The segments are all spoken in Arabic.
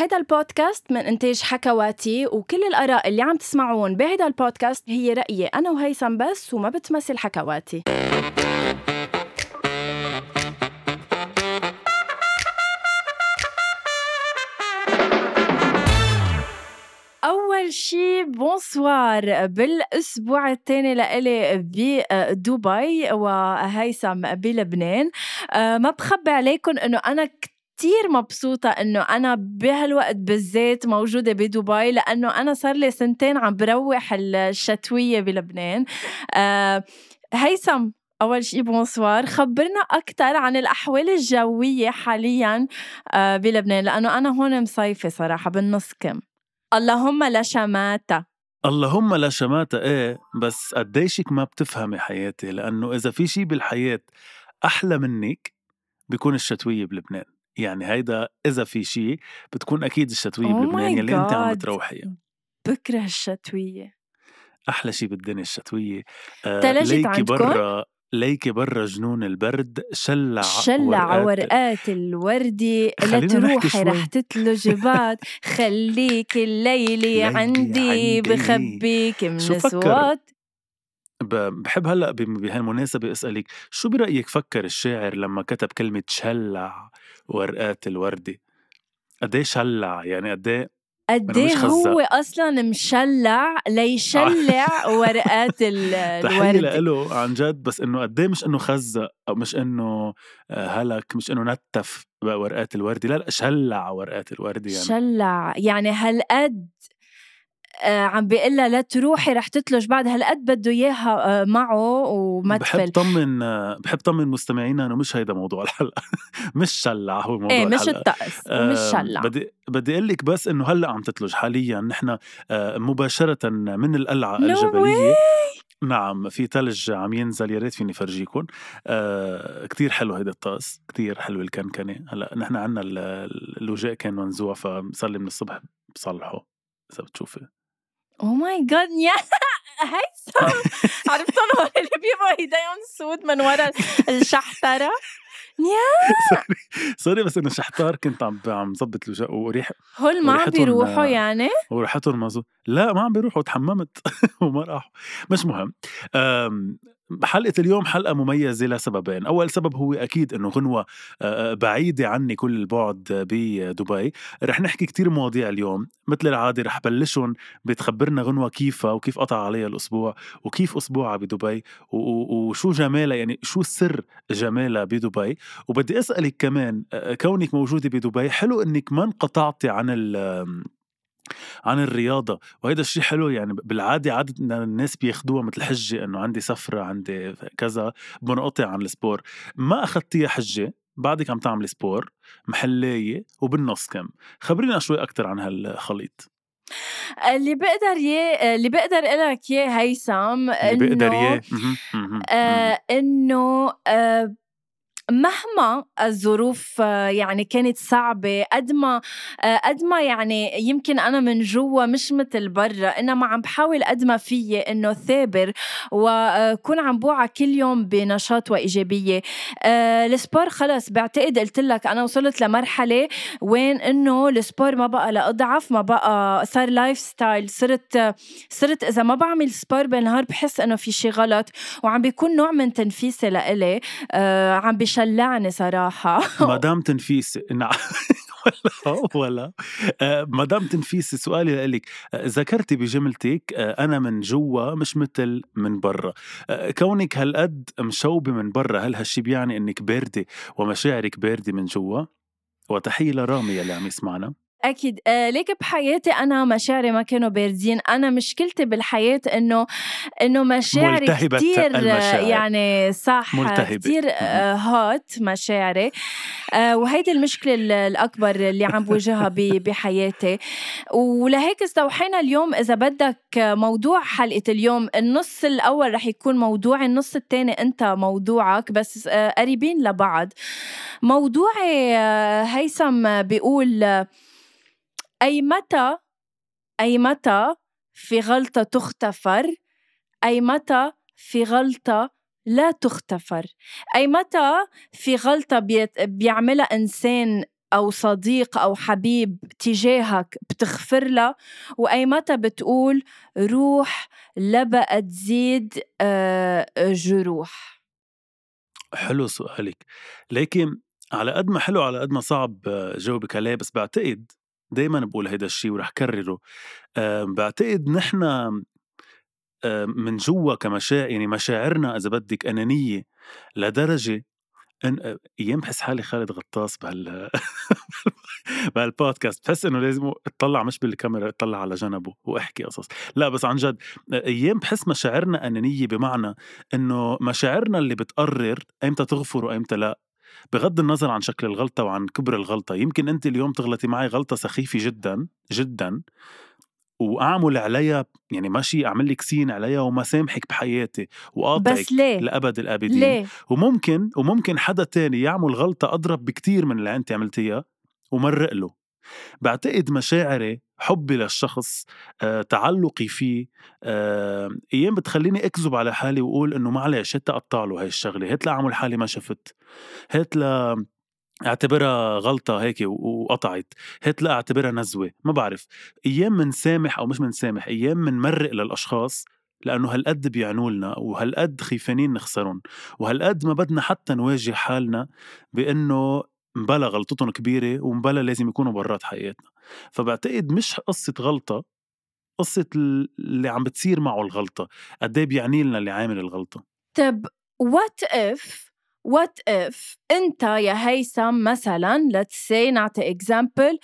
هيدا البودكاست من إنتاج حكواتي وكل الآراء اللي عم تسمعون بهيدا البودكاست هي رأيي أنا وهيثم بس وما بتمثل حكواتي. أول شي بونسوار. بالأسبوع الثاني لإلي بدبي وهيثم بلبنان. آه، ما بخبي عليكم إنه أنا كتير مبسوطة إنه أنا بهالوقت بالذات موجودة بدبي لأنه أنا صار لي سنتين عم بروح الشتوية بلبنان. آه، هيثم أول شي بونسوار خبرنا أكتر عن الأحوال الجوية حاليا آه، بلبنان لأنه أنا هون مصيفة صراحة بالنص كم. اللهم لا شماتة. اللهم لا شماتة إيه بس قديشك ما بتفهمي حياتي؟ لأنه إذا في شي بالحياة أحلى منك بيكون الشتوية بلبنان. يعني هيدا إذا في شي بتكون أكيد الشتوية Oh بلبنان my يلي أنت عم. بتروحيها بكره الشتوية أحلى شي بالدنيا الشتوية آه تلجت؟ برا ليكي برا جنون البرد شلع شلع ورقات ورقات الوردي لا تروحي شوي. رح تتلج بعد خليك الليلي ليلي عندي عندي. بخبيك من شو فكر؟ صوت ب- بحب هلأ بهالمناسبة أسألك شو برأيك فكر الشاعر لما كتب كلمة شلع ورقات الوردي قد إيه شلع؟ يعني قد إيه؟ قد إيه. هو أصلا مشلع ليشلع ورقات ال- تحية الورد. له عن جد بس إنه قد إيه مش إنه خزق أو مش إنه آه، هلك مش إنه نتف ورقات الوردي لا لا شلع ورقات الوردي يعني. شلع. يعني هالقد آه عم بيقول لها لا تروحي رح تتلج بعد هالقد بده إياها آه معه وما بحب طمن آه، بحب طمن مستمعينا إنه مش هيدا موضوع الحلقة. مش شلع هو موضوع إيه مش الطقس آه، شلع. بدي بدي أقول لك بس إنه هلأ عم تتلج حاليا. نحن آه، مباشرة من القلعة No الجبلية. نعم في ثلج عم ينزل يا ريت فيني فرجيكم آه كتير حلو هيدا الطقس كتير حلو الكنكنة. هلأ نحن عنا ال- ال- الوجاء كان منزوع فصار لي من الصبح بصلحه إذا بتشوفي. oh my God يا هيثم عرفتوا هول اللي بيبقوا ايديهم سود من ورا الشحتار sorry بس إنه شحتار كنت عم عم ظبط الوجاق وريح هول ما عم وريحتهم، بيروحوا آه، يعني وريحتهم مزو لا ما عم بيروحوا تحممت وما راحوا. مش مهم. حلقة اليوم حلقة مميزة لسببين. أول سبب هو أكيد أنه غنوة آه، بعيدة عني كل البعد بدبي. رح نحكي كتير مواضيع اليوم. مثل العادة رح بلشهم بتخبرنا غنوة كيفها وكيف قطع عليها الأسبوع وكيف أسبوعها بدبي وشو جمالها يعني شو سر جمالها بدبي. وبدي أسألك كمان آه، كونك موجودة بدبي حلو أنك ما انقطعتي عن ال عن الرياضة وهيدا الشيء حلو يعني بالعادة عادة الناس بياخدوها مثل حجة إنه عندي سفرة عندي كذا بنقطع عن ال sport. ما اخذتيها حجة بعدك عم تعملي sport محلاية وبالنص كم. خبرينا شوي أكتر عن هالخليط. اللي بقدر يه اللي بقدر لك إياه هيثم اللي مهم، مهم. آه إنه آه مهما الظروف يعني كانت صعبة قد ما قد ما يعني يمكن أنا من جوا مش مثل برا إنما عم بحاول قد ما فيي إنه ثابر وكون عم بوعى كل يوم بنشاط وإيجابية. آه، ال sport خلص بعتقد قلت لك أنا وصلت لمرحلة وين إنه ال sport ما بقى لأضعف ما بقى صار lifestyle صرت صرت إذا ما بعمل sport بالنهار بحس إنه في شي غلط وعم بيكون نوع من تنفيسي لإلي. آه عم بشلعني صراحة. مدام تنفيسي نعم. ولا ولا. آه، مدام تنفيسي سؤالي لك ذكرتي بجملتك آه، أنا من جوا مش مثل من برا. آه، كونك هالقد مشوبة من برا هل هالشي بيعني إنك باردة ومشاعرك باردة من جوا؟ وتحية لرامي اللي عم يسمعنا. أكيد. آه ليك بحياتي أنا مشاعري ما كانوا باردين. أنا مشكلتي بالحياة إنه إنه مشاعري ملتهبة كتير المشاعر. يعني صح ملتهبة. كتير آه هات مشاعري. آه وهيدي المشكلة ال- الأكبر اللي عم بواجهها بحياتي. ولهيك استوحينا اليوم. إذا بدك موضوع حلقة اليوم النص الأول رح يكون موضوعي النص الثاني أنت موضوعك بس آه قريبين لبعض. موضوعي آه هيثم بيقول آه، أي متى؟ أي متى في غلطة تغتفر أي متى في غلطة لا تغتفر أي متى في غلطة بيعملها إنسان أو صديق أو حبيب تجاهك بتغفر له؟ وأي متى بتقول روح لبقى تزيد آه، جروح؟ حلو سؤالك. لكن على قد ما حلو على قد ما صعب آه، جاوبك عليه بس بعتقد دايما بقول هيدا الشيء ورح كرره. أه بعتقد نحن أه من جوا كمشاعر يعني مشاعرنا إذا بدك أنانية لدرجة إن أيام بحس حالي خالد غطاس بهال بهالبودكاست. بحس إنه لازم أطلع مش بالكاميرا أطلع على جنبه وأحكي قصص. لا بس عن جد أيام بحس مشاعرنا أنانية بمعنى إنه مشاعرنا اللي بتقرر أيمتى تغفر وأيمتى لا. بغض النظر عن شكل الغلطة وعن كبر الغلطة يمكن أنت اليوم تغلطي معي غلطة سخيفة جدا جدا وأعمل عليها يعني ماشي أعمل لك سين عليها وما سامحك بحياتي وقاطعك بس ليه؟ لأبد الأبدين ليه؟ وممكن وممكن حدا تاني يعمل غلطة أضرب بكتير من اللي أنت عملتيها ومرق له بعتقد مشاعري حبي للشخص آه، تعلقي فيه آه، أيام بتخليني أكذب على حالي وأقول إنه معلش هات اقطع له هاي الشغلة هات لأعمل حالي ما شفت هات ل أعتبرها غلطة هيك وقطعت هات لا أعتبرها نزوة ما بعرف. أيام منسامح أو مش منسامح أيام منمرق للأشخاص لأنه هالقد بيعنوا لنا وهالقد خيفانين نخسرهم وهالقد ما بدنا حتى نواجه حالنا بإنه مبلا غلطتهم كبيرة ومبلا لازم يكونوا برات حياتنا فبعتقد مش قصة غلطة قصة اللي عم بتصير معه الغلطة قد إيه بيعني لنا اللي عامل الغلطة. طب what if what if أنت يا هيثم مثلا let's say نعطي example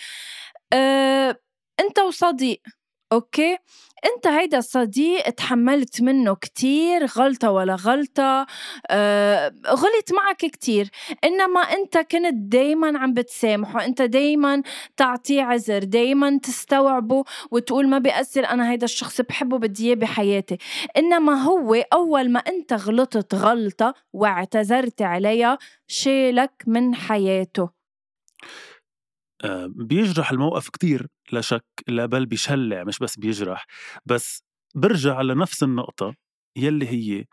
آه أنت وصديق okay؟ أنت هيدا الصديق تحملت منه كتير غلطة ولا غلطة آه، غلط معك كتير إنما أنت كنت دايما عم بتسامحه أنت دايما تعطيه عذر دايما تستوعبه وتقول ما بيأثر أنا هيدا الشخص بحبه بدي إياه بحياتي. إنما هو أول ما أنت غلطت غلطة واعتذرت عليها شيلك من حياته. بيجرح الموقف كتير لا شك لا بل بيشلع مش بس بيجرح بس برجع لنفس النقطة يلي هي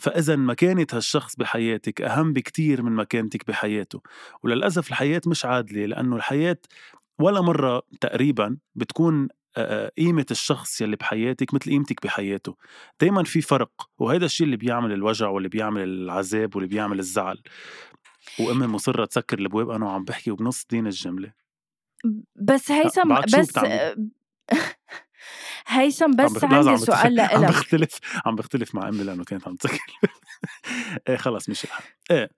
فإذا مكانة هالشخص بحياتك أهم بكتير من مكانتك بحياته وللأسف الحياة مش عادلة لأنه الحياة ولا مرة تقريبا بتكون قيمة الشخص يلي بحياتك مثل قيمتك بحياته. دايما في فرق وهذا الشيء اللي بيعمل الوجع واللي بيعمل العذاب واللي بيعمل الزعل. وأمي مصرة تسكر الأبواب أنا وعم بحكي وبنص دين الجملة. بس هيثم بس هيثم بس عندي سؤال لك عم بختلف عم بختلف مع أمي لأنه كانت عم تسكر. إيه خلص مش الحال. إيه.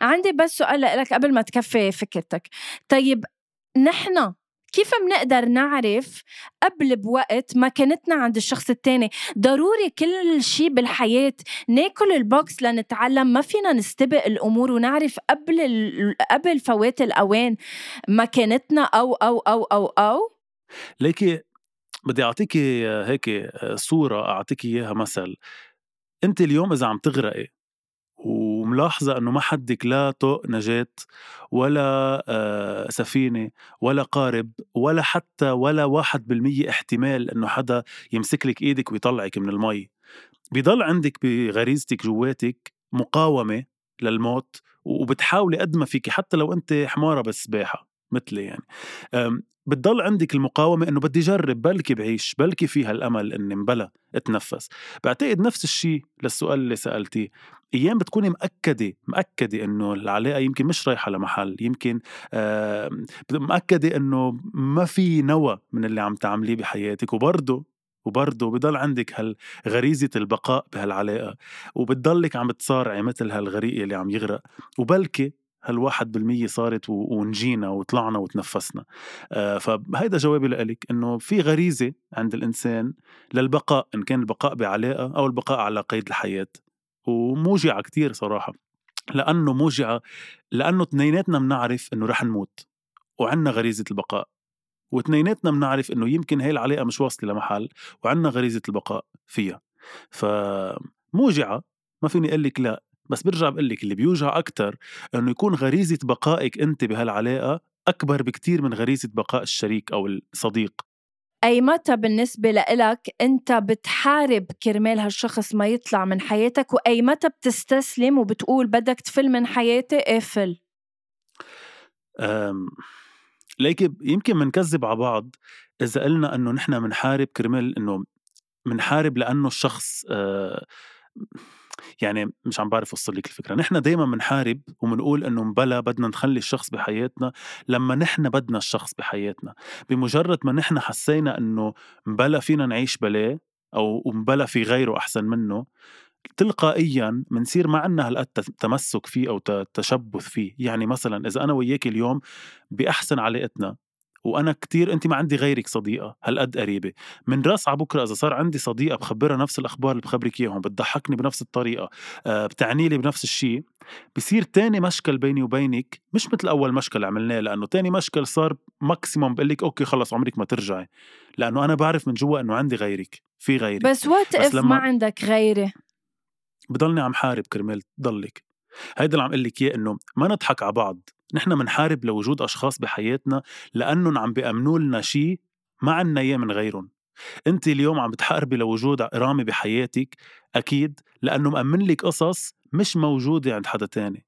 عندي بس سؤال لك قبل ما تكفي فكرتك. طيب نحن كيف منقدر نعرف قبل بوقت مكانتنا عند الشخص التاني ضروري كل شيء بالحياة ناكل البوكس لنتعلم ما فينا نستبق الأمور ونعرف قبل. قبل فوات الأوان مكانتنا أو أو أو أو أو ليكي بدي أعطيك هيك صورة أعطيك إياها مثل أنت اليوم إذا عم تغرقي وملاحظة أنه ما حدك لا طوق نجاة ولا آه، سفينة ولا قارب ولا حتى ولا واحد بالمية احتمال أنه حدا يمسك لك إيدك ويطلعك من المي. بيضل عندك بغريزتك جواتك مقاومة للموت وبتحاولي قد ما فيك حتى لو أنت حمارة بالسباحة مثلي يعني. بتضل عندك المقاومة إنه بدي جرب بلكي بعيش بلكي فيها الأمل إني مبلا أتنفس. بعتقد نفس الشيء للسؤال اللي سألتيه. أيام بتكوني مأكدة مأكدة إنه العلاقة يمكن مش رايحة لمحل يمكن آه مأكدة إنه ما في نوى من اللي عم تعمليه بحياتك. وبرضه وبرضه بضل عندك هالغريزة البقاء بهالعلاقة. وبتضلك عم تصارعي مثل هالغريق اللي عم يغرق. وبلكي هالواحد بالمية صارت ونجينا وطلعنا وتنفسنا. آه فهيدا جوابي لك إنه في غريزة عند الإنسان للبقاء إن كان البقاء بعلاقة أو البقاء على قيد الحياة. وموجعة كتير صراحة. لأنه موجعة لأنه اثنيناتنا بنعرف إنه رح نموت وعنا غريزة البقاء. واثنيناتنا بنعرف إنه يمكن هاي العلاقة مش واصلة لمحل وعنا غريزة البقاء فيها. فموجعة ما فيني أقول لك لا. بس برجع بقول لك اللي بيوجع أكتر إنه يكون غريزة بقائك أنت بهالعلاقة أكبر بكتير من غريزة بقاء الشريك أو الصديق. أي متى بالنسبة لإلك أنت بتحارب كرمال هالشخص ما يطلع من حياتك؟ وأي متى بتستسلم وبتقول بدك تفل من حياتي؟ اقفل آمم، ليكي يمكن منكذب على بعض إذا قلنا إنه نحن منحارب كرمال إنه منحارب لأنه الشخص آه يعني مش عم بعرف أوصل لك الفكرة. نحن دائما بنحارب وبنقول إنه مبلا بدنا نخلي الشخص بحياتنا لما نحن بدنا الشخص بحياتنا. بمجرد ما نحن حسينا إنه مبلا فينا نعيش بلاه أو مبلا في غيره أحسن منه تلقائيا بنصير ما عندنا هالقد تمسك فيه أو تشبث فيه. يعني مثلا إذا أنا وياك اليوم بأحسن علاقتنا وأنا كتير انت ما عندي غيرك صديقة هالقد قريبة. من رأس على بكرة إذا صار عندي صديقة بخبرها نفس الأخبار اللي بخبرك إياهم بتضحكني بنفس الطريقة آه بتعني لي بنفس الشيء بصير تاني مشكل بيني وبينك مش مثل أول مشكل عملناه لأنه تاني مشكل صار maximum بقول لك okay خلص عمرك ما ترجعي لأنه أنا بعرف من جوا إنه عندي غيرك في غيري بس what if ما عندك غيري بضلني عم حارب كرمال تضلك هيدا اللي عم أقول لك إياه إنه ما نضحك على بعض نحن منحارب لوجود أشخاص بحياتنا لأنهم عم بيأمنوا لنا شيء ما عنا إياه من غيرهم. أنت اليوم عم بتحاربي لوجود رامي بحياتك أكيد لأنه مأمن لك قصص مش موجودة عند حدا تاني.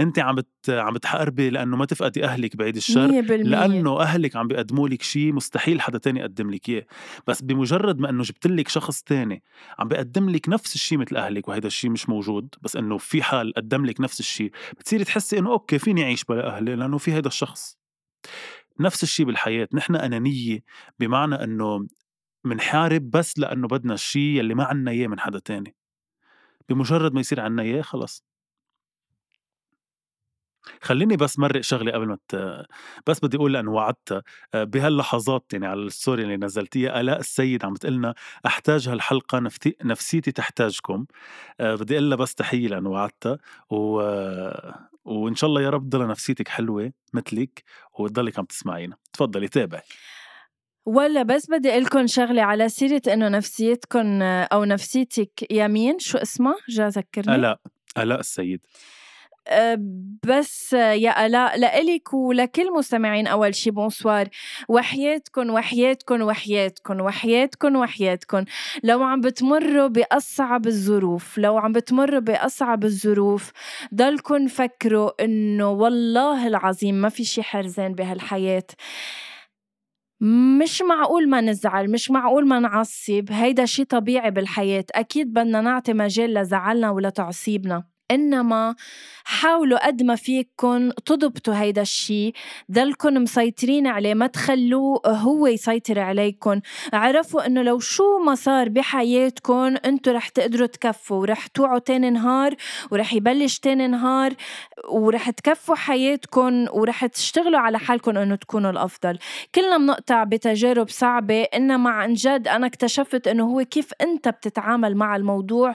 أنت عم بت... عم بتحاربي لأنه ما تفقدي أهلك بعيد الشر لأنه أهلك عم بيقدموا لك شيء مستحيل حدا تاني يقدم لك إياه. بس بمجرد ما إنه جبت لك شخص تاني عم بيقدم لك نفس الشيء مثل أهلك وهذا الشيء مش موجود بس إنه في حال قدم لك نفس الشيء بتصيري تحسي إنه أوكي فيني أعيش بلا أهلي لأنه في هذا الشخص. نفس الشيء بالحياة نحن أنانية بمعنى إنه منحارب بس لأنه بدنا الشيء اللي ما عنا إياه من حدا تاني. بمجرد ما يصير عنا إياه خلص. خلّيني بس مرّق شغلة قبل ما ت بس بدي أقول لإنه وعدتها آه، بهاللحظات يعني على الستوري اللي نزّلتيها آلاء السيد عم تقلنا أحتاج هالحلقة نفتي نفسيتي تحتاجكم. آه، بدي أقول لها بس تحيّة لإنه وعدتها و وإن شاء الله يا رب تضلها نفسيتك حلوة متلِك وتضلِك عم تسمعينا، تفضّلي تابعي. ولا بس بدي أقول لكم شغلة على سيرة إنه نفسيتكم أو نفسيتك يمين شو اسمها؟ جا ذكرني آلاء آلاء السيد. بس يا آلاء لإلك ولكل مستمعين أول شي بونسوار. وحياتكن وحياتكن وحياتكن وحياتكن وحياتكن. لو عم بتمروا بأصعب الظروف لو عم بتمروا بأصعب الظروف ضلكن فكروا إنه والله العظيم ما في شي حرزان بهالحياة. مش معقول ما نزعل مش معقول ما نعصب. هيدا شي طبيعي بالحياة. أكيد بدنا نعطي مجال لزعلنا ولتعصيبنا إنما حاولوا قد ما فيكن تضبطوا هيدا الشي. ضلكن مسيطرين عليه ما تخلوه هو يسيطر عليكن. عرفوا إنه لو شو ما صار بحياتكن إنتو رح تقدروا تكفوا. ورح توعوا تاني نهار ورح يبلش تاني نهار ورح تكفوا حياتكن ورح تشتغلوا على حالكن إنه تكونوا الأفضل. كلنا بنقطع بتجارب صعبة إنما عن جد أنا اكتشفت إنه هو كيف إنت بتتعامل مع الموضوع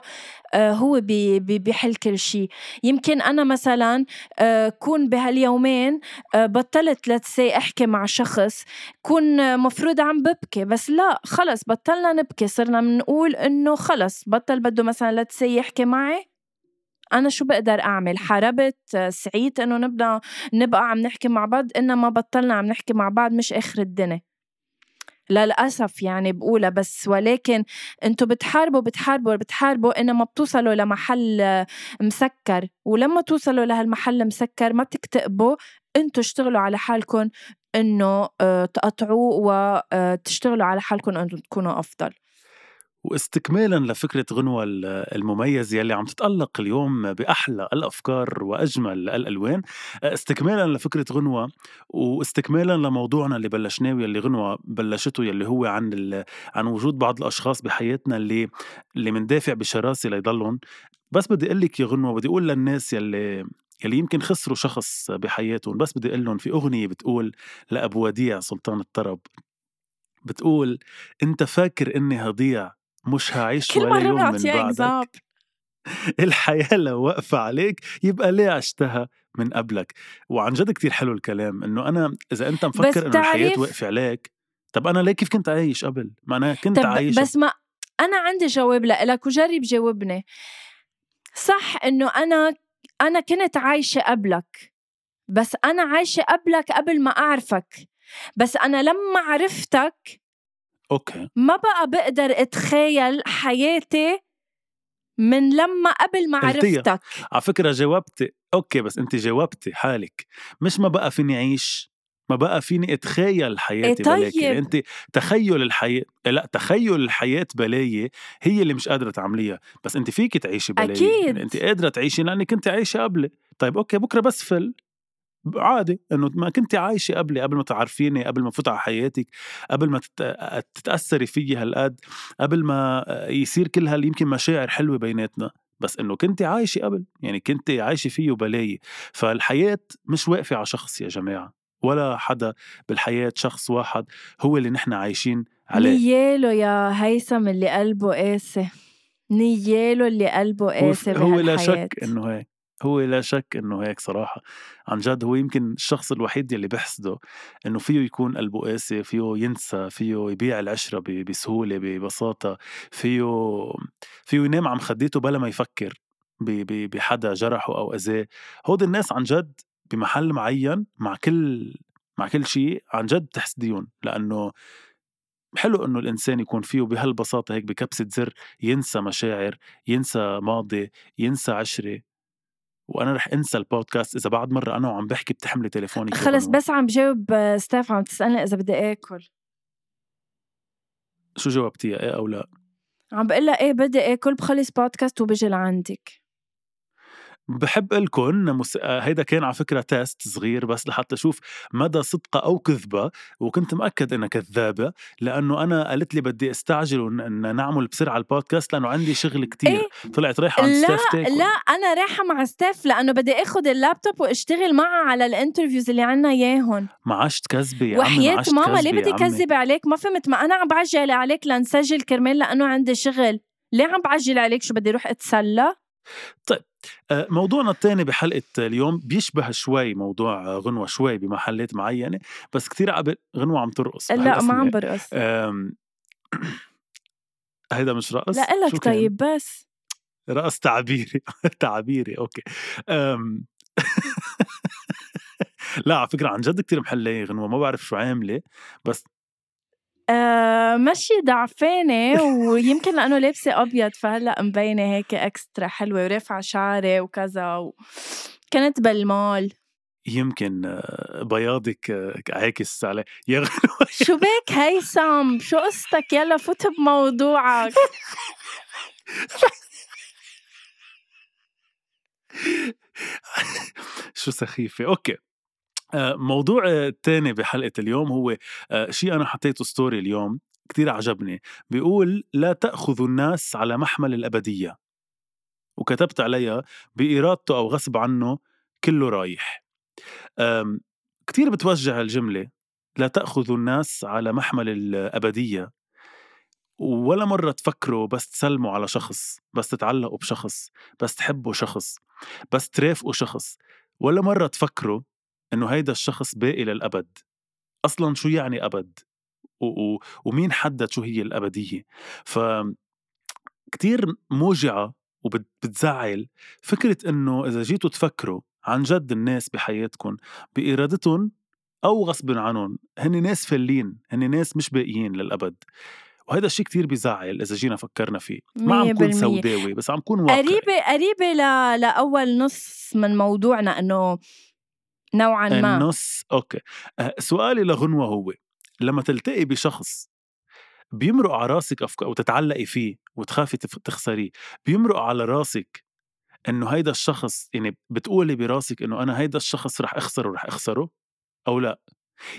هو بيحل كل شيء. يمكن أنا مثلا آه، كون بهاليومين آه، بطلت لتسي أحكي مع شخص كون مفروض عم ببكي بس لا خلص بطلنا نبكي. صرنا بنقول إنه خلص بطل بده مثلا لتسي يحكي معي. أنا شو بقدر أعمل؟ حاربت سعيت إنه نبقى نبقى عم نحكي مع بعض إنما بطلنا عم نحكي مع بعض مش آخر الدنيا. للأسف يعني بقولها بس ولكن أنتوا بتحاربوا بتحاربوا بتحاربوا إنما بتوصلوا لمحل مسكر. ولما توصلوا لهالمحل مسكر ما بتكتئبوا أنتوا اشتغلوا على حالكم إنه آه، تقطعوه وتشتغلوا على حالكم إنه تكونوا أفضل. واستكمالا لفكرة غنوة المميزة يلي عم تتألق اليوم بأحلى الأفكار وأجمل الألوان. استكمالا لفكرة غنوة واستكمالا لموضوعنا اللي بلشناه يلي غنوة بلشته يلي هو عن عن وجود بعض الأشخاص بحياتنا اللي اللي مندافع بشراسة ليضلهم. بس بدي أقول لك يا غنوة بدي أقول للناس يلي يلي يمكن خسروا شخص بحياتهم بس بدي أقول لهم في أغنية بتقول لأبو وديع سلطان الطرب بتقول أنت فاكر إني هضيع مش هعيش كل ولا يوم من بعدك. الحياة لو واقفة عليك يبقى ليه عشتها من قبلك؟ وعن جد كتير حلو الكلام إنه أنا إذا أنت مفكر إنه الحياة واقفة عليك طب أنا ليه كيف كنت عايش قبل؟ ما أنا كنت طب عايش بس ما أنا عندي جواب لك وجرب جاوبني. صح إنه أنا أنا كنت عايشة قبلك بس أنا عايشة قبلك قبل ما أعرفك. بس أنا لما عرفتك okay. ما بقى بقدر أتخيل حياتي من لما قبل ما عرفتك. على فكرة جاوبتي okay بس أنت جاوبتي حالك. مش ما بقى فيني أعيش ما بقى فيني أتخيل حياتي طيب. بلاكي أنت تخيل الحياة لا تخيل الحياة بلايه هي اللي مش قادرة تعمليها. بس أنت فيك تعيشي بلايه أكيد. يعني أنت قادرة تعيشي لأنك أنت عايشة قبلي. طيب okay بكرة بس فل. عادي إنه ما كنت عايشة قبلي قبل ما تعرفيني قبل ما فوت على حياتك قبل ما تت- تتأثري فيي هالقد قبل ما يصير كل هال يمكن مشاعر حلوة بيناتنا. بس إنه كنت عايشة قبل يعني كنت عايشة فيه وبلاي فالحياة مش واقفة على شخص يا جماعة ولا حدا بالحياة شخص واحد هو اللي نحن عايشين عليه. نياله يا هيثم اللي قلبه قاسي. نياله اللي قلبه قاسي هو لا. شك إنه هيك. هو لا شك إنه هيك صراحة. عن جد هو يمكن الشخص الوحيد يلي بحسده إنه فيه يكون قلبه قاسي فيه ينسى فيه يبيع العشرة بسهولة ببساطة فيه فيه ينام عم خديته بلا ما يفكر بحدا جرحه أو أذاه. هود الناس عن جد بمحل معين مع كل مع كل شيء عن جد بتحسديهم لأنه حلو إنه الإنسان يكون فيه بهالبساطة هيك بكبسة زر ينسى مشاعر ينسى ماضي ينسى عشرة. وأنا رح أنسى البودكاست إذا بعد مرة أنا وعم بحكي بتحملي تليفونك يا خلص. بس عم جاوب آه، ستاف عم تسألني إذا بدي آكل. شو جاوبتيها؟ إيه أو لا؟ عم بقول لها إيه بدي آكل بخلص بودكاست وبجي لعندك. بحب لكم مس... آه، هيدا كان على فكرة test صغير بس لحتى أشوف مدى صدقها أو كذبة وكنت مأكد إنها كذابة لأنه أنا قالت لي بدي أستعجل وان نعمل بسرعة البودكاست لأنه عندي شغل كتير. إيه؟ طلعت رايحة عند Steph تاكل لا أنا رايحة مع ستاف لأنه بدي آخد اللابتوب وأشتغل معها على ال interviews اللي عنا إياهم ما عادش تكذبي يا عمي ما وحياة عادش ماما ليه بدي عمي. كذب عليك؟ ما فهمت ما أنا عم بعجل عليك لنسجل كرمال لأنه عندي شغل. ليه عم بعجل عليك؟ شو بدي روح أتسلى؟ آه، موضوعنا الثاني بحلقة اليوم بيشبه شوي موضوع غنوة شوي بمحلات معينة بس كتير قبل غنوة عم ترقص لا ما عم برقص. هيدا مش رقص لا كان؟ طيب بس رقص تعبيري تعبيري أوكي أم... لا على فكرة عن جد كتير محلية غنوة ما بعرف شو عاملة بس آه مشي ضعفانة ويمكن لأنه لابسة أبيض فهلأ مبينة هيك إكسترا حلوة ورافعة شعري وكذا و... كنت بالمول. يمكن آه، بياضك آه، عاكس عليه يا غنوة شو بك هيثم شو قصتك؟ يلا فوت بموضوعك. شو سخيفة؟ okay. موضوع الثاني بحلقة اليوم هو آه، شيء أنا حطيته story اليوم كتير عجبني. بيقول لا تأخذوا الناس على محمل الأبدية. وكتبت عليها بإرادته أو غصب عنه كله رايح. كتير بتوجع الجملة لا تأخذوا الناس على محمل الأبدية. ولا مرة تفكروا بس تسلموا على شخص بس تتعلقوا بشخص بس تحبوا شخص بس ترافقوا شخص. ولا مرة تفكروا إنه هيدا الشخص باقي للأبد. أصلا شو يعني أبد؟ و- و- ومين حدد شو هي الأبدية؟ ف كتير موجعة وبتزعل فكرة إنه إذا جيتوا تفكروا عن جد الناس بحياتكم بإرادتهم أو غصب عنهم هن ناس فلين هن ناس مش باقيين للأبد. وهذا الشيء كتير بيزعل إذا جينا فكرنا فيه. ما عم كون. سوداوي بس عم كون واقعي. قريبة قريبة ل... لأول نص من موضوعنا إنه نوعا ما. النص أوكي. أه، سؤالي لغنوة هو لما تلتقي بشخص بيمرق على راسك أفكار أو تتعلقي فيه وتخافي تخسريه بيمرق على راسك إنه هيدا الشخص يعني بتقولي براسك إنه أنا هيدا الشخص رح أخسره رح أخسره أو لا؟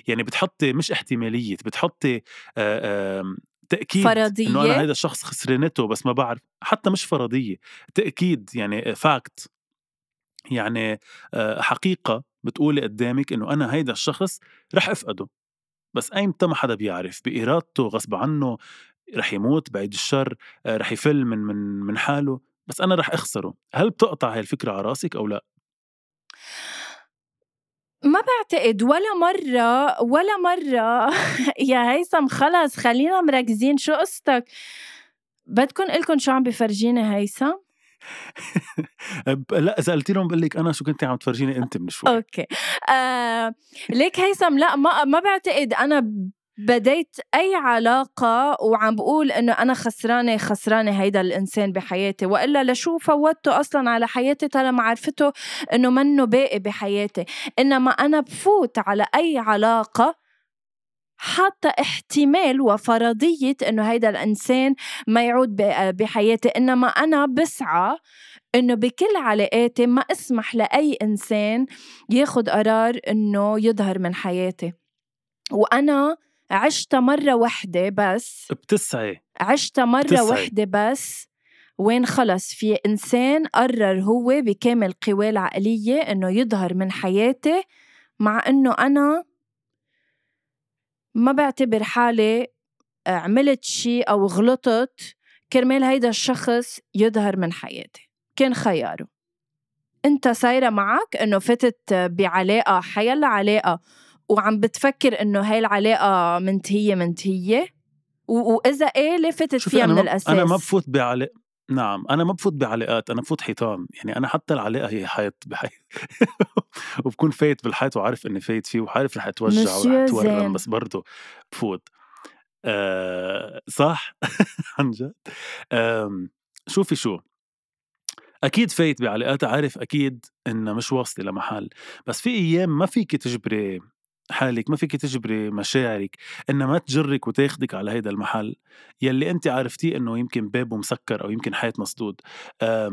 يعني بتحطي مش احتمالية بتحطي آه، تأكيد فرضية؟ إنه أنا هيدا الشخص خسرانته بس ما بعرف حتى مش فرضية تأكيد يعني فاكت يعني آه، حقيقة. بتقولي قدامك إنه أنا هيدا الشخص رح أفقده. بس ايمتى ما حدا بيعرف بإرادته غصب عنه رح يموت بعيد الشر آه، رح يفل من من من حاله. بس أنا رح أخسره. هل بتقطع هاي الفكرة على رأسك أو لا؟ ما بعتقد. ولا مرة ولا مرة. يا هيثم خلص خلينا مركزين. شو قصتك؟ بدكم إلكم شو عم بفرجيني هيثم؟ لأ قلت لهم بقول لك أنا شو كنت عم تفرجيني انت من شوي. okay. آه ليك هيثم لأ ما ما بعتقد أنا بديت أي علاقة وعم بقول إنه أنا خسرانة خسرانة هيدا الإنسان بحياتي وإلا لشو فوتته أصلا على حياتي طالما عرفته إنه منه باقي بحياتي. إنما أنا بفوت على أي علاقة حاطة احتمال وفرضية إنه هيدا الإنسان ما يعود بحياتي إنما أنا بسعى إنه بكل علاقاتي ما أسمح لأي إنسان ياخد قرار إنه يظهر من حياتي. وأنا عشت مرة وحدة بس. بتسعي. عشت مرة بتسعي. وحدة بس. وين خلص؟ في إنسان قرر هو بكامل قواه العقلية إنه يظهر من حياتي مع إنه أنا ما بعتبر حالي عملت شي أو غلطت كرمال هيدا الشخص يظهر من حياتي. كان خياره انت صايرة معك إنه فتت بعلاقة حيلا علاقة وعم بتفكر إنه هاي العلاقة منتهية منتهية؟ و- وإذا إيه ليه فتت فيها من ما الاساس أنا ما بفوت بعلاقة. نعم أنا ما بفوت بعلاقات أنا بفوت حيطان يعني أنا حتى العلاقة هي حيط بحيط وبكون فايت بالحيط وعارف إني فايت فيه وعارف رح أتوجع ورح أتورم. بس برضه بفوت. أه صح؟ عن جد. أم شوفي شو أكيد فايت بعلاقات عارف أكيد إنها مش واصلة لمحل بس في أيام ما فيك تجبري حالك ما فيك تجبري مشاعرك إنها ما تجرك وتاخدك على هيدا المحل. يلي انت عرفتيه إنه يمكن بابه مسكر أو يمكن حيط مسدود.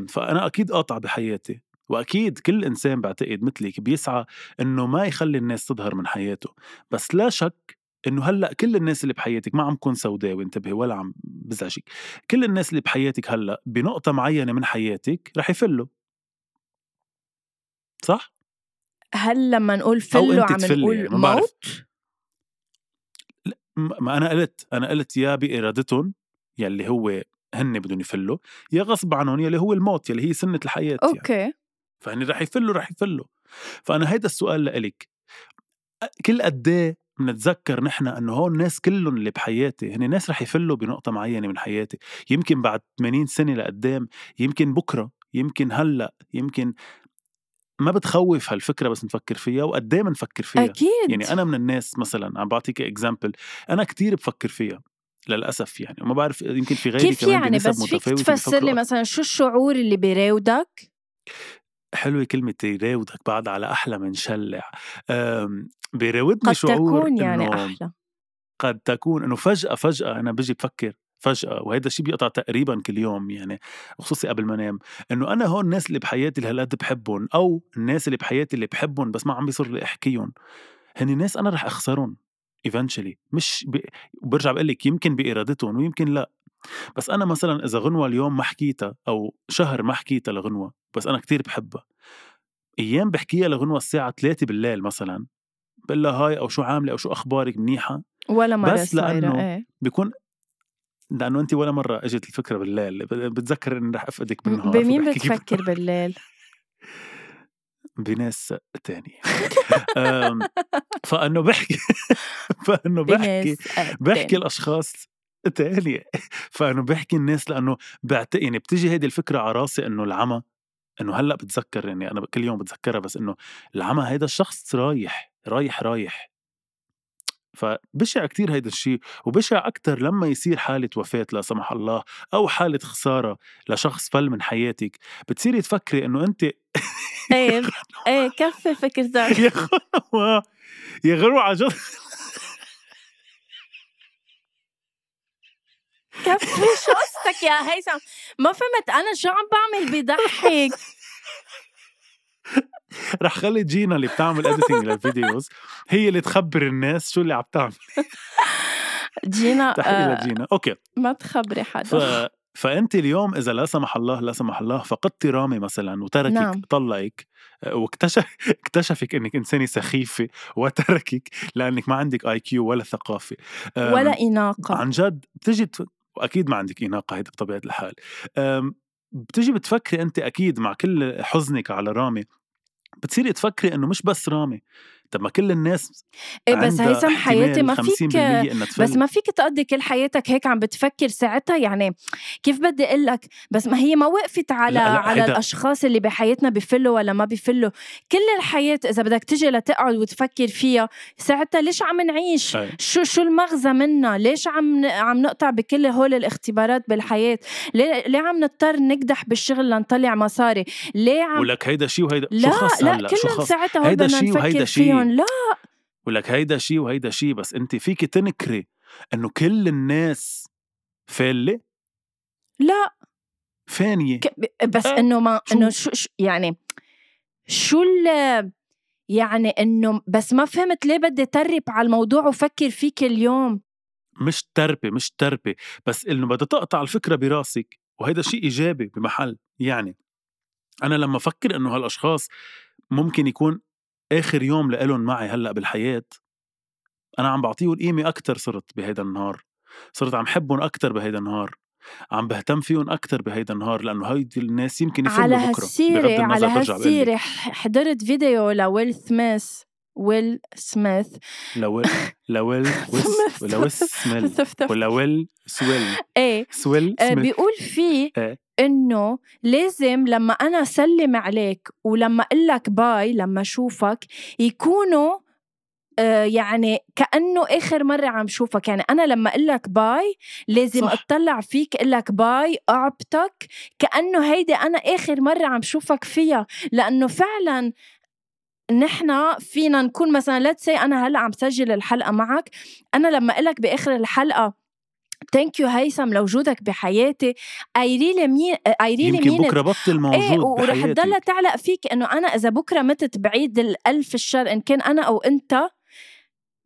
فأنا أكيد قاطع بحياتي وأكيد كل إنسان بعتقد مثلك بيسعى إنه ما يخلي الناس تظهر من حياته. بس لا شك إنه هلأ كل الناس اللي بحياتك ما عم كون سوداوي انتبهي ولا عم بزعجك. كل الناس اللي بحياتك هلأ بنقطة معينة من حياتك رح يفلوا. صح؟ هل لما نقول فلو عم نقول يعني. موت؟ ما أنا قلت أنا قلت يا بإرادتهم يلي هو هن بدهم يفلوا يا غصب عنهم يلي هو الموت يلي هي سنة الحياة يعني. أوكي. فهني رح يفلوا رح يفلوا. فأنا هيدا السؤال لإلك. كل قد إيه بنتذكر نحن إنه هون الناس كلهم اللي بحياتي هن ناس رح يفلوا بنقطة معينة من حياتي. يمكن بعد 80 سنة لقدام يمكن بكرة يمكن هلأ يمكن ما بتخوف هالفكرة بس نفكر فيها وقد إيه بنفكر فيها؟ أكيد. يعني أنا من الناس مثلا عم بعطيك اكزامبل أنا كتير بفكر فيها للأسف يعني وما بعرف يمكن في غيري كيف يعني؟ بس فيك تفسر لي مثلا شو الشعور اللي بيراودك؟ حلوة كلمة يراودك بعد على أحلى من شلع. بيراودني قد شعور تكون يعني أحلى. قد تكون إنه فجأة فجأة أنا بجي بفكر فجأة وهذا الشيء بيقطع تقريبا كل يوم يعني خصوصي قبل ما أنام. إنه أنا هون الناس اللي بحياتي اللي هالقد بحبهم أو الناس اللي بحياتي اللي بحبهم بس ما عم بيصير لي أحكيهم هن ناس أنا رح أخسرهم eventually. مش ب... وبرجع بقول لك يمكن بإرادتهم ويمكن لا. بس أنا مثلا إذا غنوة اليوم ما حكيتها أو شهر ما حكيتها لغنوة بس أنا كتير بحبها أيام بحكيها لغنوة الساعة 3 بالليل مثلا بقول لها هاي أو شو عاملة أو شو أخبارك منيحة؟ ولا مرة بس لأنه إيه. بيكون لأنه انت ولا مرة إجت الفكرة بالليل. بتذكر اني رح أفقدك بالنهار بمين بتفكر بالليل؟ بناس تانية. فأنه بحكي فأنه بحكي آه، بحكي. الأشخاص تانية. فأنه بحكي الناس لأنه بعت يعني بتيجي هيدي الفكرة على راسي إنه العمى إنه هلأ بتذكر يعني أنا كل يوم بتذكرها بس إنه العمى هيدا الشخص رايح رايح رايح. فبشع كتير هيدا الشيء وبشع أكتر لما يصير حالة وفاة لا سمح الله أو حالة خسارة لشخص فل من حياتك. بتصيري تفكري إنه أنت إيه إيه كفي فكرتك يا غنوة يا غنوة عن جد. كفي شو قصتك يا هيثم؟ ما فهمت أنا شو عم بعمل بضحك؟ رح خلي جينا اللي بتعمل editing لل videos هي اللي تخبر الناس شو اللي عم تعمل. جينا آه لجينا okay. ما تخبري ف... حدا فأنت اليوم إذا لا سمح الله لا سمح الله فقدتي رامي مثلا وتركك نعم. طلقك آه، واكتشف اكتشفك إنك إنسانة سخيفة وتركك لأنك ما عندك EQ ولا ثقافة. ولا إناقة. عن جد بتجي تف... وأكيد ما عندك إناقة هيدا بطبيعة الحال. بتجي بتفكري انت أكيد مع كل حزنك على رامي بتصيري تفكري إنه مش بس رامي. طب ما كل الناس إيه بس هيثم حياتي ما فيك 50% إنها تفل بس ما فيك تقضي كل حياتك هيك عم بتفكر ساعتها؟ يعني كيف بدي أقول لك؟ بس ما هي ما وقفت على لا، لا، على الأشخاص اللي بحياتنا بفلوا ولا ما بفلوا. كل الحياة إذا بدك تجي لتقعد وتفكر فيها ساعتها ليش عم نعيش؟ أي. شو شو المغزى منها؟ ليش عم عم نقطع بكل هول الاختبارات بالحياة؟ ليه, ليه عم نضطر نقدح بالشغل لنطلع مصاري؟ ليه عم ولك هيدا شيء وهيدا شو لا خاص لا شو كلهم خاص؟ ساعتها هيدا بدنا شي وهيدا نفكر لا. ولك هيدا شيء وهيدا شيء بس انت فيك تنكري إنه كل الناس فالة؟ لا. فانية. ك- بس آه، إنه ما؟ إنه شو, شو يعني شو ال يعني إنه بس ما فهمت ليه بدي ترب على الموضوع وفكر فيه كل يوم. مش تربة مش تربة بس إنه بدها تقطع الفكرة براسك وهيدا شيء إيجابي بمحل. يعني أنا لما أفكر إنه هالأشخاص ممكن يكون آخر يوم لإلهم معي هلأ بالحياة أنا عم بعطيهم قيمة أكثر صرت بهيدا النهار صرت عم حبهم أكثر بهيدا النهار عم بهتم فيهم أكثر بهيدا النهار لأنه هيدي الناس يمكن على بكرة على لك. هالسيرة ح- حضرت فيديو لويل سميث ويل سميث لويل لويل ويس ولا ويس سميل ولا ويل سويل إيه سويل سميث بيقول فيه إيه. إنه لازم لما أنا سلم عليك ولما أقول لك باي لما أشوفك يكونوا آه، يعني كأنه آخر مرة عم شوفك. يعني أنا لما أقول لك باي لازم صح. أطلع فيك أقول لك باي اعبطك كأنه هيدي أنا آخر مرة عم شوفك فيها. لأنه فعلا نحن فينا نكون مثلا là c'est أنا هلأ عم سجل الحلقة معك أنا لما أقول لك بآخر الحلقة thank you هيثم لوجودك بحياتي I really mean it really يمكن مين بكرة بطل موجود إيه ورح تضلها تعلق فيك إنه أنا إذا بكرة متت بعيد الألف الشر إن كان أنا أو أنت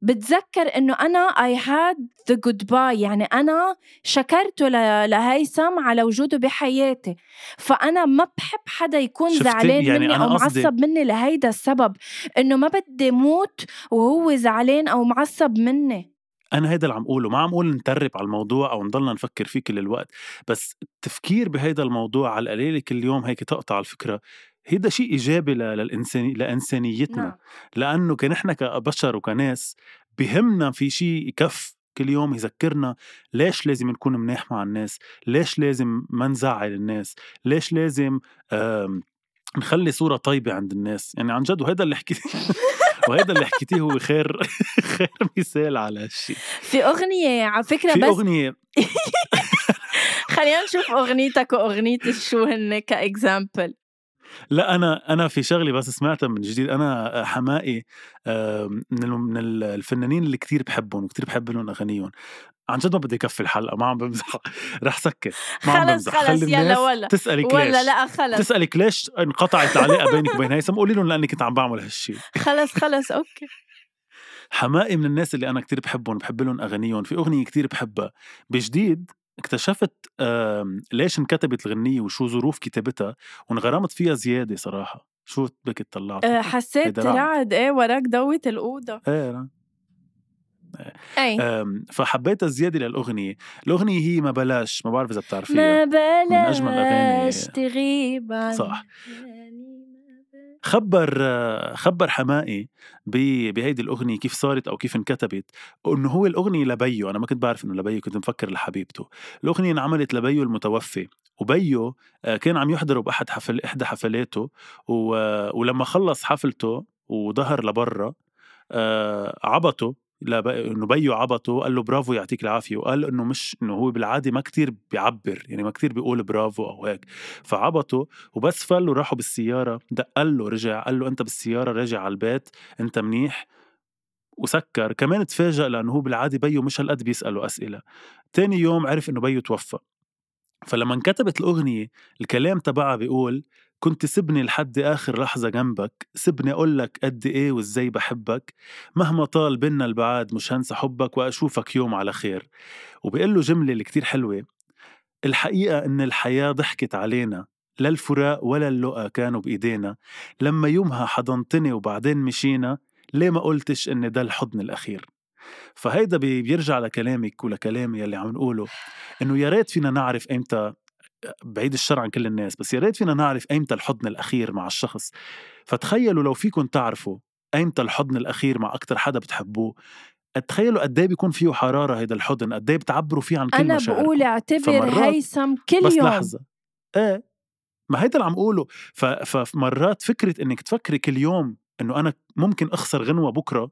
بتذكر إنه أنا I had the goodbye يعني أنا شكرته لهيثم على وجوده بحياتي. فأنا ما بحب حدا يكون؟ زعلان يعني مني أو معصب مني لهيدا السبب إنه ما بدي موت وهو زعلان أو معصب مني. أنا هيدا اللي عم اقوله ما عم أقول نترب على الموضوع أو نضلنا نفكر فيه كل الوقت بس التفكير بهيدا الموضوع على القليلة كل يوم هيك تقطع الفكرة. هيدا شيء إيجابي ل- للانساني لإنسانيتنا. نعم. لأنه كنحن كبشر وكناس بهمنا في شيء يكف كل يوم يذكرنا ليش لازم نكون مناح مع الناس؟ ليش لازم ما نزعل الناس؟ ليش لازم نخلي صورة طيبة عند الناس؟ يعني عن جد وهذا اللي حكيت وهذا اللي حكيتيه هو خير خير مثال على هالشيء. في أغنية على فكرة في بس أغنية. خلينا نشوف أغنيتك وأغنية شو هن كاكزامبل لا أنا أنا في شغله بس سمعتها من جديد أنا حمائي من من ال- الفنانين اللي كتير بحبهم وكتير بحب لهم أغانيهم. عن جد ما بدي كفي الحلقة ما عم بمزح. رح سكر ما عم خلص بمزح. خلص خلي يلا ولا. تسالك ولا ليش لا خلص. تسالك ليش انقطعت العلاقة بينك وبين هيثم قولي لهم لأني كنت عم بعمل هالشيء خلص خلص أوكي. حمائي من الناس اللي أنا كتير بحبهم بحب لهم أغانيهم. في أغنية كتير بحبها. بجديد اكتشفت آم، ليش انكتبت الغنية وشو ظروف كتابتها وانغرمت فيها زيادة صراحة. شو بك طلعت أه، حسيت رعد. إيه وراك ضوة الأوضة. إيه أنا. أي. آم، فحبيتها زيادة للأغنية. الأغنية هي ما بلاش ما بعرف إذا بتعرفيها. ما بلاش أجمل الأغاني. تغيب عني صح. خبر خبر حمائي بهيدي الأغنية كيف صارت أو كيف انكتبت إنه هو الأغنية لبيو أنا ما كنت بعرف إنه لبيو كنت مفكر لحبيبته الأغنية انعملت لبيو المتوفي وبيو آه، كان عم يحضره بأحد حفل إحدى حفلاته ولما خلص حفلته وظهر لبرا آه، عبطه. إنه بيو عبطه قال له برافو يعطيك العافية وقال إنه مش إنه هو بالعادة ما كتير بيعبر يعني ما كتير بيقول برافو أو هيك. فعبطه وبس فلوا راحوا بالسيارة دق له رجع قال له أنت بالسيارة راجع على البيت أنت منيح. وسكر كمان تفاجأ لأنه هو بالعادة بيو مش هالقد بيسأله أسئلة. تاني يوم عرف إنه بيو توفى. فلما انكتبت الأغنية الكلام تبعها بيقول كنت سبني لحد آخر لحظة جنبك سبني أقول لك قد إيه وإزاي بحبك. مهما طال بينا البعاد مش هنسى حبك وأشوفك يوم على خير. وبيقول له جملة اللي كتير حلوة الحقيقة إن الحياة ضحكت علينا لا الفراق ولا اللقا كانوا بإيدينا. لما يومها حضنتني وبعدين مشينا ليه ما قلتش إن ده الحضن الأخير؟ فهيدا بي- بيرجع لكلامك ولكلامي يلي عم نقوله إنه يا ريت فينا نعرف إمتى بعيد الشر عن كل الناس بس يا ريت فينا نعرف إمتى الحضن الأخير مع الشخص. فتخيلوا لو فيكم تعرفوا أيمتى الحضن الأخير مع أكتر حدا بتحبوه. تخيلوا قد إيه بيكون فيه حرارة هيدا الحضن قد إيه بتعبروا فيه عن كل أنا مشاعركم. بقول اعتبر هيثم كل بس يوم. لحظة. إيه ما هيدا اللي عم اقوله فمرات فكرة إنك تفكري كل يوم إنه أنا ممكن أخسر غنوة بكرة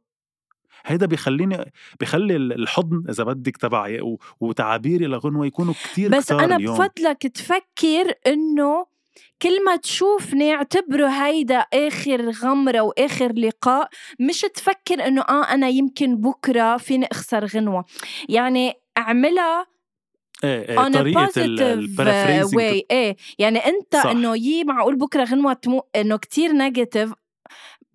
هيدا بيخليني بيخلي الحضن إذا بدك تبعي وتعابيري لغنوه يكونوا كتير بس أنا اليوم. بفضلك تفكر إنه كل ما تشوفني اعتبره هيدا آخر غمرة واخر لقاء مش تفكر إنه آه أنا يمكن بكرة فيني أخسر غنوة. يعني أعملها إيه إيه positive ال paraphrasing إيه يعني أنت. إنه يي معقول بكرة غنوة تمو إنه كتير negative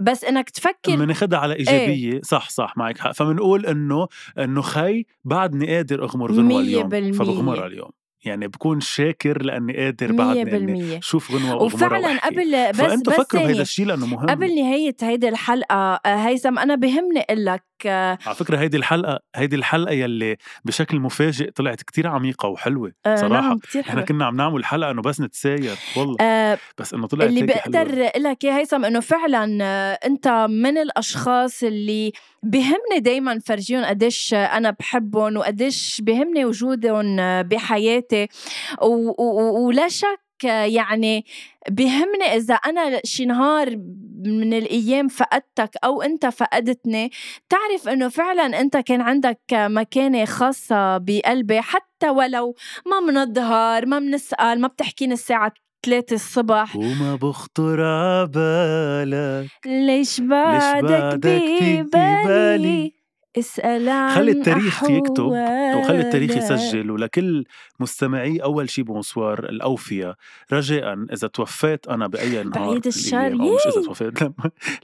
بس إنك تفكر بناخدها على إيجابية. إيه؟ صح صح معك حق. فبنقول إنه إنه خي بعدني قادر أغمر غنوة اليوم. فبغمرها اليوم. يعني بكون شاكر لأني قادر بعدني إني شوف غنوة وفعلا قبل بس فانتوا بس فكروا ثانية. الشيء لأنه مهم. قبل نهاية هيدي الحلقة آه، هيثم أنا بهمني أقول لك على فكرة هيدي الحلقة هيدي الحلقة يلي بشكل مفاجئ طلعت كتير عميقة وحلوة آه، صراحة. نعم كتير إحنا حلو كنا عم نعمل حلقة إنه بس نتساير والله. آه بس إنه طلعت اللي بقدر أقول لك اياه هيثم إنه فعلا آه، أنت من الأشخاص اللي بهمني دايما فرجيهم قديش أنا بحبهم وقديش بهمني وجودهم آه، بحياتي. ولا شك آه، يعني بهمني إذا أنا شي نهار من الأيام فقدتك أو أنت فقدتني تعرف إنه فعلا أنت كان عندك مكانة خاصة بقلبي حتى ولو ما منظهر ما بنسال ما بتحكيني الساعة 3 الصبح. وما بخطر عبالك ليش بعدك بعدك ببالي؟ ببالي؟ اسأل عن خلي التاريخ يكتب وخلي التاريخ. يسجل ولكل مستمعي أول شيء بونسوار الأوفياء. رجاء إذا توفيت أنا بأي نهار بعيد الشر، أو مش إذا ياي. توفيت لما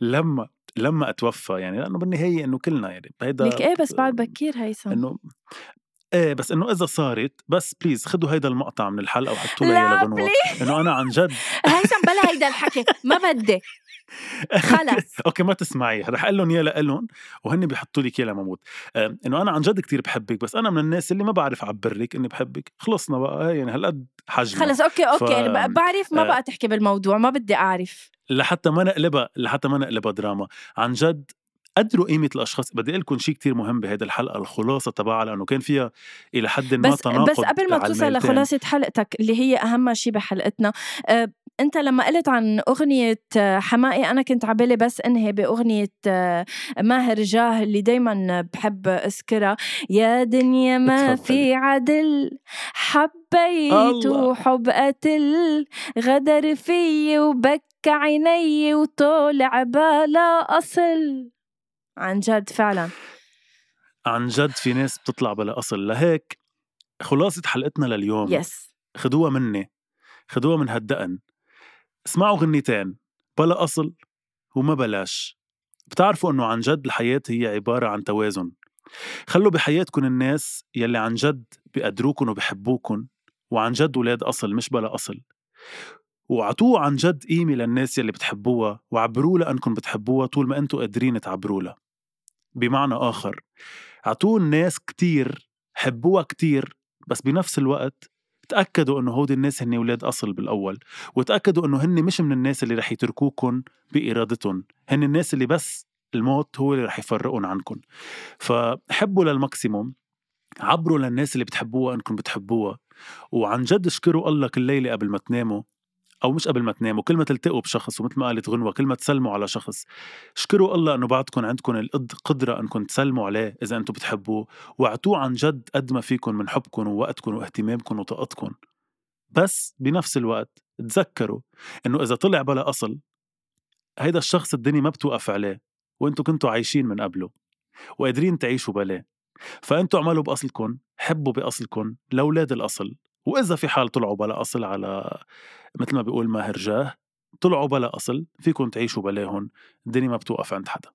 لما لما أتوفى. يعني لأنه بالنهاية إنه كلنا يعني هيدا لك إيه بس بعد بكير هيثم؟ إنه إيه بس إنه إذا صارت بس please خدوا هيدا المقطع من الحلقة وحطوا لي لغنوه إنه أنا عن جد هيثم بلا هيدا الحكي. ما بدي. خلص. okay ما تسمعي رح أقول لهم اياه لهم وهن بيحطوا لك اياه لما أموت آه، إنه أنا عن جد كتير بحبك بس أنا من الناس اللي ما بعرف اعبر لك إني بحبك. خلصنا بقى يعني هالقد حجمنا خلص okay okay ف- ب- بعرف ما آه. بقى تحكي بالموضوع ما بدي أعرف. لحتى ما نقلبها لحتى ما نقلبها دراما. عن جد قدروا قيمة الأشخاص. بدي أقول لكم شيء كتير مهم بهيدي الحلقة الخلاصة تبعها لأنه كان فيها إلى حد ما بس تناقض بس قبل ما توصل. لخلاصة حلقتك اللي هي أهم شيء بحلقتنا أه أنت لما قلت عن أغنية آه، حمائي أنا كنت عبالي بس انهي بأغنية آه، ماهر جاه اللي دايما بحب أذكرها. يا دنيا ما. في عدل حبيت. وحب قتل غدر في وبكى عيني وطولع بلا أصل. عن جد فعلا. عن جد في ناس بتطلع بلا أصل. لهيك خلاصة حلقتنا لليوم. يس خدوها مني. خدوها من هالدقن. اسمعوا غنيتين بلا أصل وما بلاش. بتعرفوا إنه عن جد الحياة هي عبارة عن توازن. خلوا بحياتكم الناس يلي عن جد بيقدروكن وبحبوكن وعن جد ولاد أصل مش بلا أصل. وعطوه عن جد قيمة للناس يلي بتحبوها وعبروا لها أنكم بتحبوها طول ما أنتوا قادرين تعبروا لها. بمعنى آخر عطوه الناس كتير حبوها كتير بس بنفس الوقت تأكدوا إنه هودي الناس هن ولاد أصل بالأول وتأكدوا إنه هن مش من الناس اللي رح يتركوكن بارادتهم هن الناس اللي بس الموت هو اللي رح يفرقون عنكم فحبوا للماكسيموم عبروا للناس اللي بتحبوها انكم بتحبوها وعن جد اشكروا الله كل ليلة قبل ما تناموا أو مش قبل ما تناموا كل ما تلتقوا بشخص ومثل ما قالت غنوة كل ما تسلموا على شخص. اشكروا الله إنه بعدكم عندكم القدره انكم تسلموا عليه إذا أنتم بتحبوه. واعطوه عن جد قد ما فيكم من حبكم ووقتكم واهتمامكم وطاقتكم بس بنفس الوقت تذكروا إنه إذا طلع بلا أصل هيدا الشخص الدنيا ما بتوقف عليه وأنتم كنتوا عايشين من قبله وقادرين تعيشوا بلاه. فأنتوا اعملوا باصلكم حبوا باصلكم لأولاد الأصل. وإذا في حال طلعوا بلا أصل على مثل ما بيقول ماهر جاه طلعوا بلا أصل فيكم تعيشوا بلاهم الدنيا ما بتوقف عند حدا.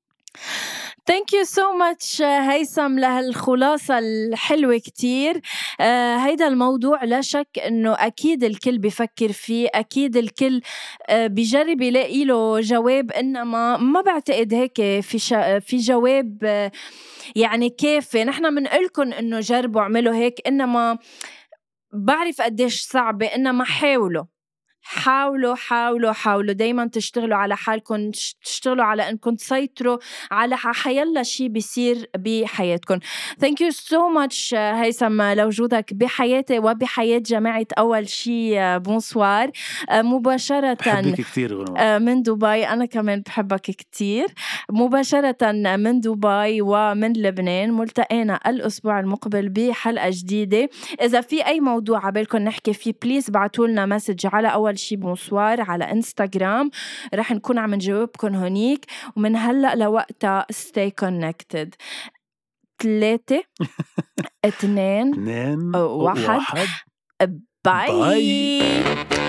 thank you so much هيثم لهالخلاصة الحلوة كتير. آه هيدا الموضوع لا شك إنه أكيد الكل بفكر فيه أكيد الكل آه بجرب يلاقي له جواب إنما ما بعتقد هيك في شا في جواب آه يعني كافي. نحن بنقلكم إنه جربوا اعملوا هيك إنما بعرف قديش صعبة انما حاولوا. حاولوا حاولوا حاولوا دايما تشتغلوا على حالكم تشتغلوا على إنكم تسيطروا على حيلا شيء بيصير بحياتكم. thank you so much هيثم لوجودك بحياتي وبحياة جماعة أول شيء bonsoir مباشرة بحبك كثير من دبي أنا كمان بحبك كثير مباشرة من دبي ومن لبنان ملتقينا الأسبوع المقبل بحلقة جديدة. إذا في أي موضوع عبالكم نحكي فيه please بعتوا لنا message على أول شي bonsoir على إنستغرام رح نكون عم نجاوبكم هونيك ومن هلأ لوقتها stay connected ثلاثة اثنين واحد. bye, bye.